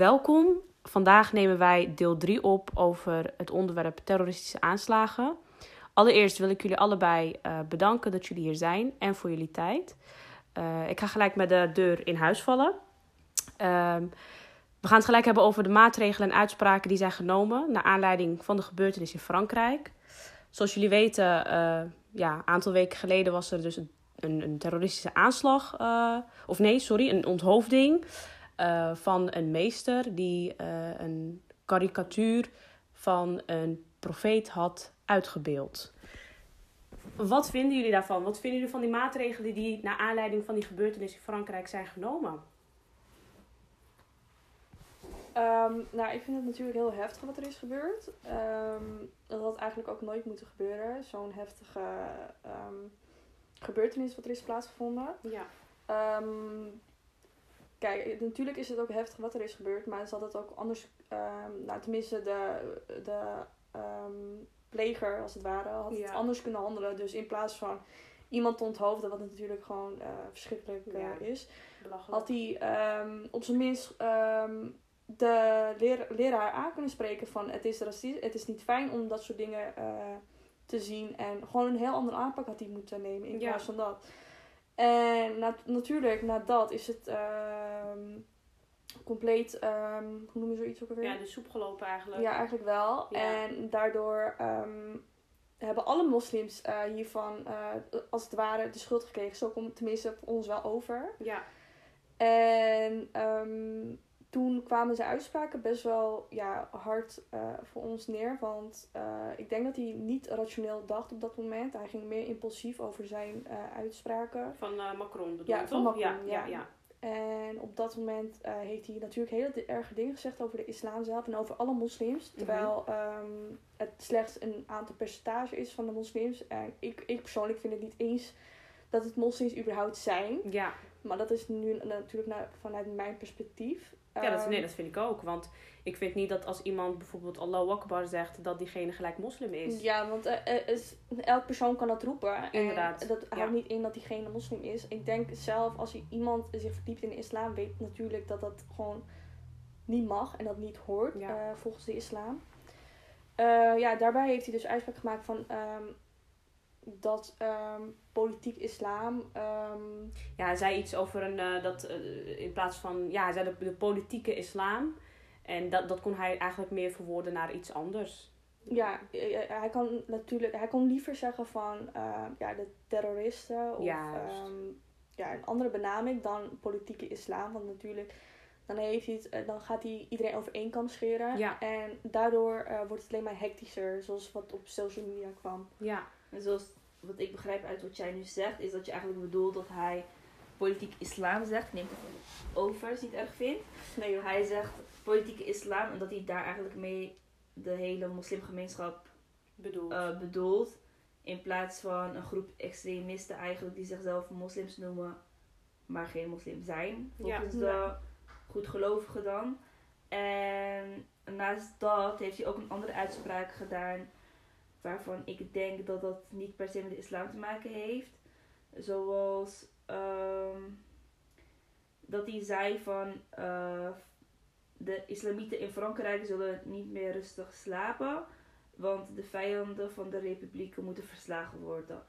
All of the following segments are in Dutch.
Welkom. Vandaag nemen wij deel 3 op over het onderwerp terroristische aanslagen. Allereerst wil ik jullie allebei uh, bedanken dat jullie hier zijn en voor jullie tijd. Uh, ik ga gelijk met de deur in huis vallen. Uh, we gaan het gelijk hebben over de maatregelen en uitspraken die zijn genomen naar aanleiding van de gebeurtenis in Frankrijk. Zoals jullie weten, uh, ja, een aantal weken geleden was er dus een, een, een terroristische aanslag. of nee, sorry, een onthoofding uh, van een meester die uh, een karikatuur van een profeet had uitgebeeld. Wat vinden jullie daarvan? Wat vinden jullie van die maatregelen die naar aanleiding van die gebeurtenis in Frankrijk zijn genomen? Um, nou, ik vind het natuurlijk heel heftig wat er is gebeurd. Um, dat had eigenlijk ook nooit moeten gebeuren. Zo'n heftige um, gebeurtenis wat er is plaatsgevonden. Ja. Kijk, natuurlijk is het ook heftig wat er is gebeurd. Maar ze had het ook anders... nou, tenminste, de, de pleger, als het ware, had Ja. het anders kunnen handelen. Dus in plaats van iemand te onthoofden, wat natuurlijk gewoon uh, verschrikkelijk uh, Ja. is... Had hij ehm, op zijn minst ehm, de leer, leraar aan kunnen spreken van het is racistisch, het is niet fijn om dat soort dingen eh, te zien. En gewoon een heel andere aanpak had hij moeten nemen in Ja. plaats van dat. En na, natuurlijk, na dat is het ehm, compleet, ehm, hoe noem je zoiets ook alweer? Ja, de soep gelopen eigenlijk. Ja, eigenlijk wel. Ja. En daardoor ehm, hebben alle moslims eh, hiervan eh, als het ware de schuld gekregen. Zo komt het tenminste voor ons wel over. Ja. En toen kwamen zijn uitspraken best wel ja, hard eh, voor ons neer. Want eh, ik denk dat hij niet rationeel dacht op dat moment. Hij ging meer impulsief over zijn eh, uitspraken. Van Macron bedoel Ja, van? Macron, ja, ja. ja. En op dat moment heeft hij natuurlijk hele erge dingen gezegd over de islam zelf en over alle moslims. Terwijl ehm, het slechts een aantal percentage is van de moslims. En ik, ik persoonlijk vind het niet eens dat het moslims überhaupt zijn. Ja, Maar dat is nu natuurlijk naar, vanuit mijn perspectief. ja dat, Ehm, nee, dat vind ik ook. Want ik vind niet dat als iemand bijvoorbeeld Allahu Akbar zegt, dat diegene gelijk moslim is. Ja, want is, elk persoon kan dat roepen. Inderdaad, En dat ja. houdt niet in dat diegene moslim is. Ik denk zelf, als iemand zich verdiept in de islam, weet natuurlijk dat dat gewoon niet mag en dat niet hoort Ja. eh, volgens de islam. Eh, ja, daarbij heeft hij dus uitspraak gemaakt van ehm, dat ehm, politiek islam. ehm, Ja, hij zei iets over een, eh, dat eh, in plaats van, ja, hij zei de, de politieke islam. En dat, dat kon hij eigenlijk meer verwoorden naar iets anders. ja, eh, hij kan natuurlijk, hij kon liever zeggen van eh, ja, de terroristen of ehm, ja, een andere benaming dan politieke islam. Want natuurlijk, dan, heeft hij het, dan gaat hij iedereen over één kam scheren. Ja. En daardoor wordt het alleen maar hectischer, zoals wat op social media kwam. Ja, En zoals wat ik begrijp uit wat jij nu zegt, is dat je eigenlijk bedoelt dat hij politiek islam zegt. Ik neem het over het niet erg vindt. Nee joh. Hij zegt politieke islam en dat hij daar eigenlijk mee de hele moslimgemeenschap bedoeld. eh, bedoelt. In plaats van een groep extremisten eigenlijk die zichzelf moslims noemen, maar geen moslim zijn. Volgens Ja. de goedgelovigen dan. En naast dat heeft hij ook een andere uitspraak gedaan. Waarvan ik denk dat dat niet per se met de islam te maken heeft. Zoals ehm, dat hij zei van eh, de islamieten in Frankrijk zullen niet meer rustig slapen. Want de vijanden van de republieken moeten verslagen worden.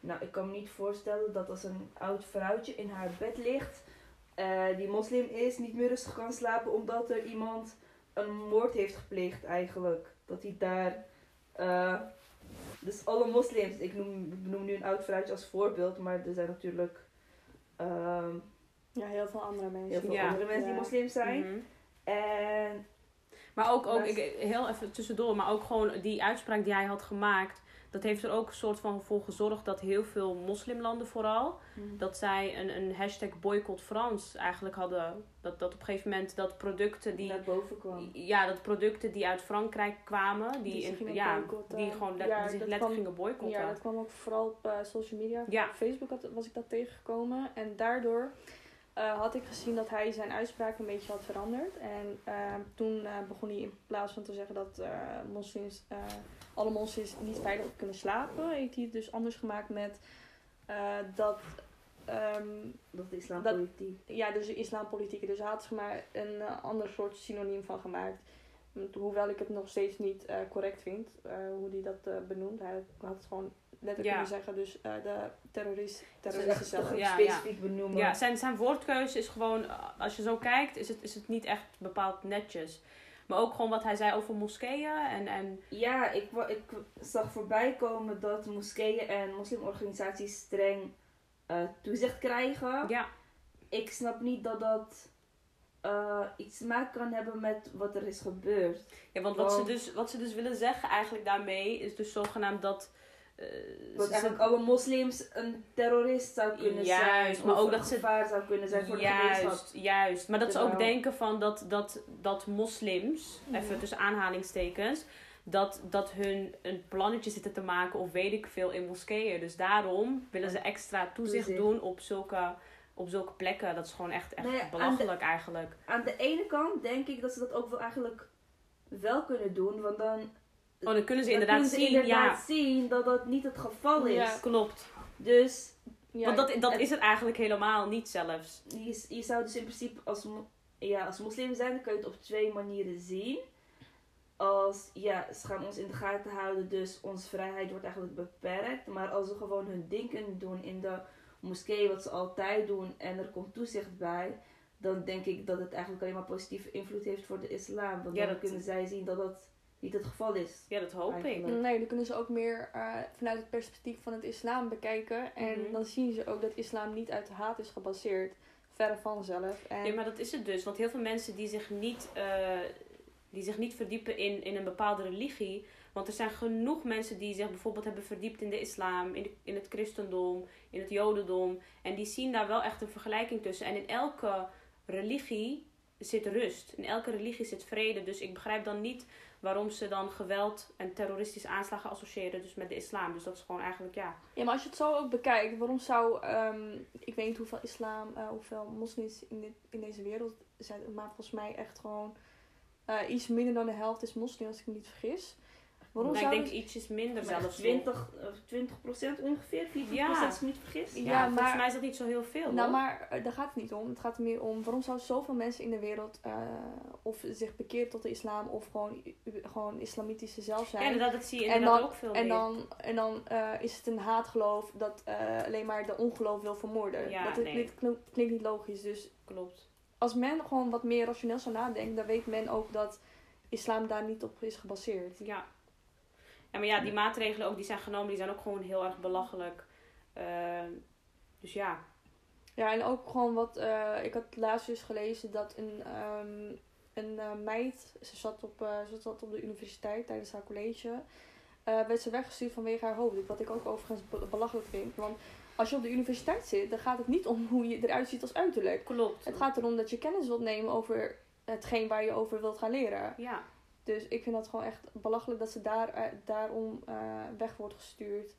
Nou, ik kan me niet voorstellen dat als een oud vrouwtje in haar bed ligt, eh, die moslim is, niet meer rustig kan slapen omdat er iemand een moord heeft gepleegd eigenlijk. Dat hij daar... eh, dus alle moslims, ik noem, ik noem nu een oud vrouwtje als voorbeeld, maar er zijn natuurlijk ehm, Ja, heel veel andere mensen. heel veel Ja. andere mensen die moslim zijn. Mhm. En Maar ook, ook Maar- ik, heel even tussendoor, maar ook gewoon die uitspraak die hij had gemaakt. Dat heeft er ook een soort van voor gezorgd dat heel veel moslimlanden vooral, dat zij een, een hashtag boycott Frans eigenlijk hadden. Dat, dat op een gegeven moment dat producten die, naar boven kwam. ja, dat producten die uit Frankrijk kwamen, die, in- ja, boycotten. die gewoon let, Ja, die zich letterlijk kwam- gingen boycotten. Ja, dat kwam ook vooral op eh, social media. Ja. Op Facebook had, was ik dat tegengekomen. En daardoor eh, had ik gezien dat hij zijn uitspraak een beetje had veranderd. En eh, toen eh, begon hij in plaats van te zeggen dat eh, moslims, alle moslims niet veilig kunnen slapen, heeft hij het dus anders gemaakt met dat ehm, Dat is islam Dat- politiek. ja, dus de islampolitiek. Dus hij had maar een ander soort synoniem van gemaakt. Hoewel ik het nog steeds niet correct vind, hoe hij dat benoemt. Hij had het gewoon letterlijk Ja. kunnen zeggen, dus eh, de terrorist, terroristen zelf. Ja, specifiek benoemen. Ja, zijn, zijn woordkeuze is gewoon, eh, als je zo kijkt, is het, is het niet echt bepaald netjes. Maar ook gewoon wat hij zei over moskeeën en, en Ja, ik, ik zag voorbij komen dat moskeeën en moslimorganisaties streng eh, toezicht krijgen. ja, Ik snap niet dat dat eh, iets te maken kan hebben met wat er is gebeurd. ja want wat ze, Want- dus, wat ze dus willen zeggen eigenlijk daarmee is dus zogenaamd dat... eh, Dat eigenlijk alle moslims een terrorist zou kunnen Juist, zijn. maar of ook dat ze- gevaar zou kunnen zijn voor de gemeenschap. Juist, juist. Maar dat ze ook denken van dat, dat, dat moslims, Mhm. even tussen aanhalingstekens, dat, dat hun een plannetje zitten te maken of weet ik veel in moskeeën. Dus daarom willen ze extra toezicht Toezicht. doen op zulke, op zulke plekken. Dat is gewoon echt, echt Nee, aan de- belachelijk eigenlijk. Aan de ene kant denk ik dat ze dat ook wel eigenlijk wel kunnen doen. Want dan, Oh, dan kunnen ze dan inderdaad kunnen ze zien. inderdaad zien dat dat niet het geval is. Ja. Klopt. Dus Ja, Want dat, dat het- is het eigenlijk helemaal niet zelfs. je, je zou dus in principe als, ja, als moslim zijn, dan kun je het op twee manieren zien. Als, ja, ze gaan ons in de gaten houden, dus onze vrijheid wordt eigenlijk beperkt. Maar als ze gewoon hun ding kunnen doen in de moskee, wat ze altijd doen, en er komt toezicht bij, dan denk ik dat het eigenlijk alleen maar positieve invloed heeft voor de islam. Want Ja, dan dat- kunnen zij zien dat dat niet het geval is. Ja, dat hoop ik. Nee, dan kunnen ze ook meer eh, vanuit het perspectief van het islam bekijken. En Mhm. dan zien ze ook dat islam niet uit haat is gebaseerd. Verre van zelf. En Ja, maar dat is het dus. Want heel veel mensen die zich niet, eh, die zich niet verdiepen in, in een bepaalde religie. Want er zijn genoeg mensen die zich bijvoorbeeld hebben verdiept in de islam, in, de- in het christendom, in het jodendom. En die zien daar wel echt een vergelijking tussen. En in elke religie zit rust. In elke religie zit vrede. Dus ik begrijp dan niet waarom ze dan geweld en terroristische aanslagen associëren dus met de islam. Dus dat is gewoon eigenlijk, ja... Ja, maar als je het zo ook bekijkt, waarom zou, ehm, ik weet niet hoeveel islam, eh, hoeveel moslims in, dit, in deze wereld zijn, maar volgens mij echt gewoon eh, iets minder dan de helft is moslim, als ik me niet vergis. Waarom Nou, ik denk het- ietsjes minder Maar zelfs. 20, eh, 20 ongeveer, 24 Ja. als ik me niet vergis. Ja, Ja, volgens maar- mij is dat niet zo heel veel. Nou, hoor. maar eh, daar gaat het niet om. Het gaat er meer om waarom zouden zoveel mensen in de wereld eh, of zich bekeren tot de islam of gewoon, gewoon islamitische zelf zijn. Ja, inderdaad, dat zie je En dan- ook veel En meer. dan, en dan eh, is het een haatgeloof dat eh, alleen maar de ongeloof wil vermoorden. Ja, dat nee. dit klink- klinkt niet logisch. Dus Klopt. als men gewoon wat meer rationeel zou nadenken, dan weet men ook dat islam daar niet op is gebaseerd. Ja. Ja, maar ja, die maatregelen ook die zijn genomen, die zijn ook gewoon heel erg belachelijk. Ehm, dus ja. Ja, en ook gewoon wat, eh, ik had laatst dus gelezen dat een, ehm, een eh, meid, ze zat, op, eh, ze zat op de universiteit tijdens haar college, werd ze weggestuurd vanwege haar hoofddoek. Wat ik ook overigens be- belachelijk vind. Want als je op de universiteit zit, dan gaat het niet om hoe je eruit ziet als uiterlijk. Klopt. Het gaat erom dat je kennis wilt nemen over hetgeen waar je over wilt gaan leren. Ja. Dus ik vind dat gewoon echt belachelijk dat ze daar, eh, daarom eh, weg wordt gestuurd.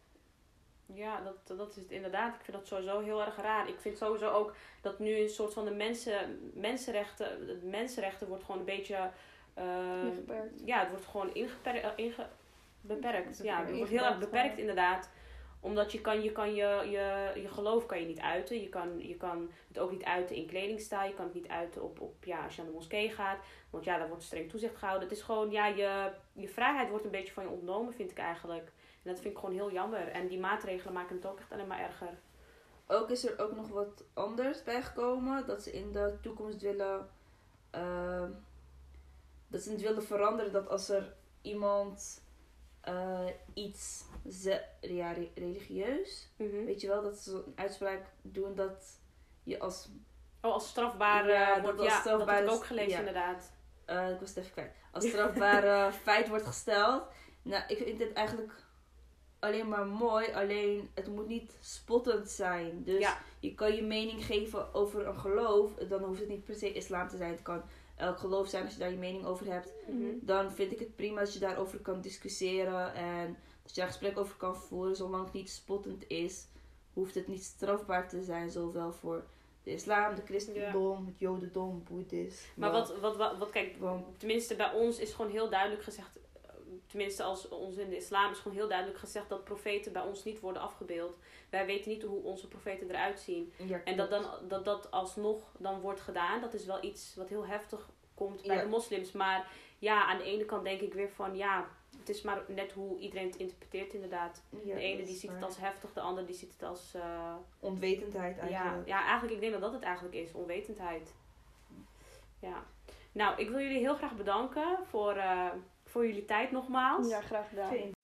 Ja, dat, dat is het inderdaad. Ik vind dat sowieso heel erg raar. Ik vind sowieso ook dat nu een soort van de mensen, mensenrechten, het mensenrechten wordt gewoon een beetje, eh, Ingeperkt. ja, het wordt gewoon ingeper, eh, inge, beperkt. Ja, het wordt heel Ingeperkt, erg beperkt inderdaad. Omdat je kan, je, kan je, je, je geloof kan je niet uiten. Je kan, je kan het ook niet uiten in kledingstijl. Je kan het niet uiten op, op, ja, als je aan de moskee gaat. Want ja, daar wordt streng toezicht gehouden. Het is gewoon, ja, je, je vrijheid wordt een beetje van je ontnomen, vind ik eigenlijk. En dat vind ik gewoon heel jammer. En die maatregelen maken het ook echt alleen maar erger. Ook is er ook nog wat anders bijgekomen. Dat ze in de toekomst willen. ehm, dat ze het willen veranderen. Dat als er iemand eh, iets. Ze, ja, religieus. Mhm. Weet je wel, dat ze een uitspraak doen dat je als. Oh, als strafbaar Ja, dat wordt, ja, dat heb ik ook gelezen ja. inderdaad. eh, ik was het even kwijt. Als strafbaar eh, feit wordt gesteld. Nou, ik vind dit eigenlijk alleen maar mooi. Alleen het moet niet spottend zijn. Dus Ja. je kan je mening geven over een geloof. Dan hoeft het niet per se islam te zijn. Het kan elk geloof zijn als je daar je mening over hebt. Mhm. Dan vind ik het prima als je daarover kan discussiëren. En dat je daar gesprek over kan voeren. Zolang het niet spottend is, hoeft het niet strafbaar te zijn. Zowel voor de islam, de christendom, het jodendom, boeddhisme. Maar wat, wat, wat, wat, kijk, Want tenminste bij ons is gewoon heel duidelijk gezegd. tenminste als ons in de islam is gewoon heel duidelijk gezegd dat profeten bij ons niet worden afgebeeld. Wij weten niet hoe onze profeten eruit zien. Ja, En dat, dan, dat dat alsnog dan wordt gedaan, dat is wel iets wat heel heftig komt bij Ja. de moslims. Maar ja, aan de ene kant denk ik weer van ja, het is maar net hoe iedereen het interpreteert inderdaad. Ja, de ene die ziet het als heftig, de ander die ziet het als... eh, Onwetendheid ja, eigenlijk. ja, eigenlijk, ik denk dat dat het eigenlijk is, onwetendheid. Ja. Nou, ik wil jullie heel graag bedanken voor, eh, voor jullie tijd nogmaals. Ja, graag gedaan.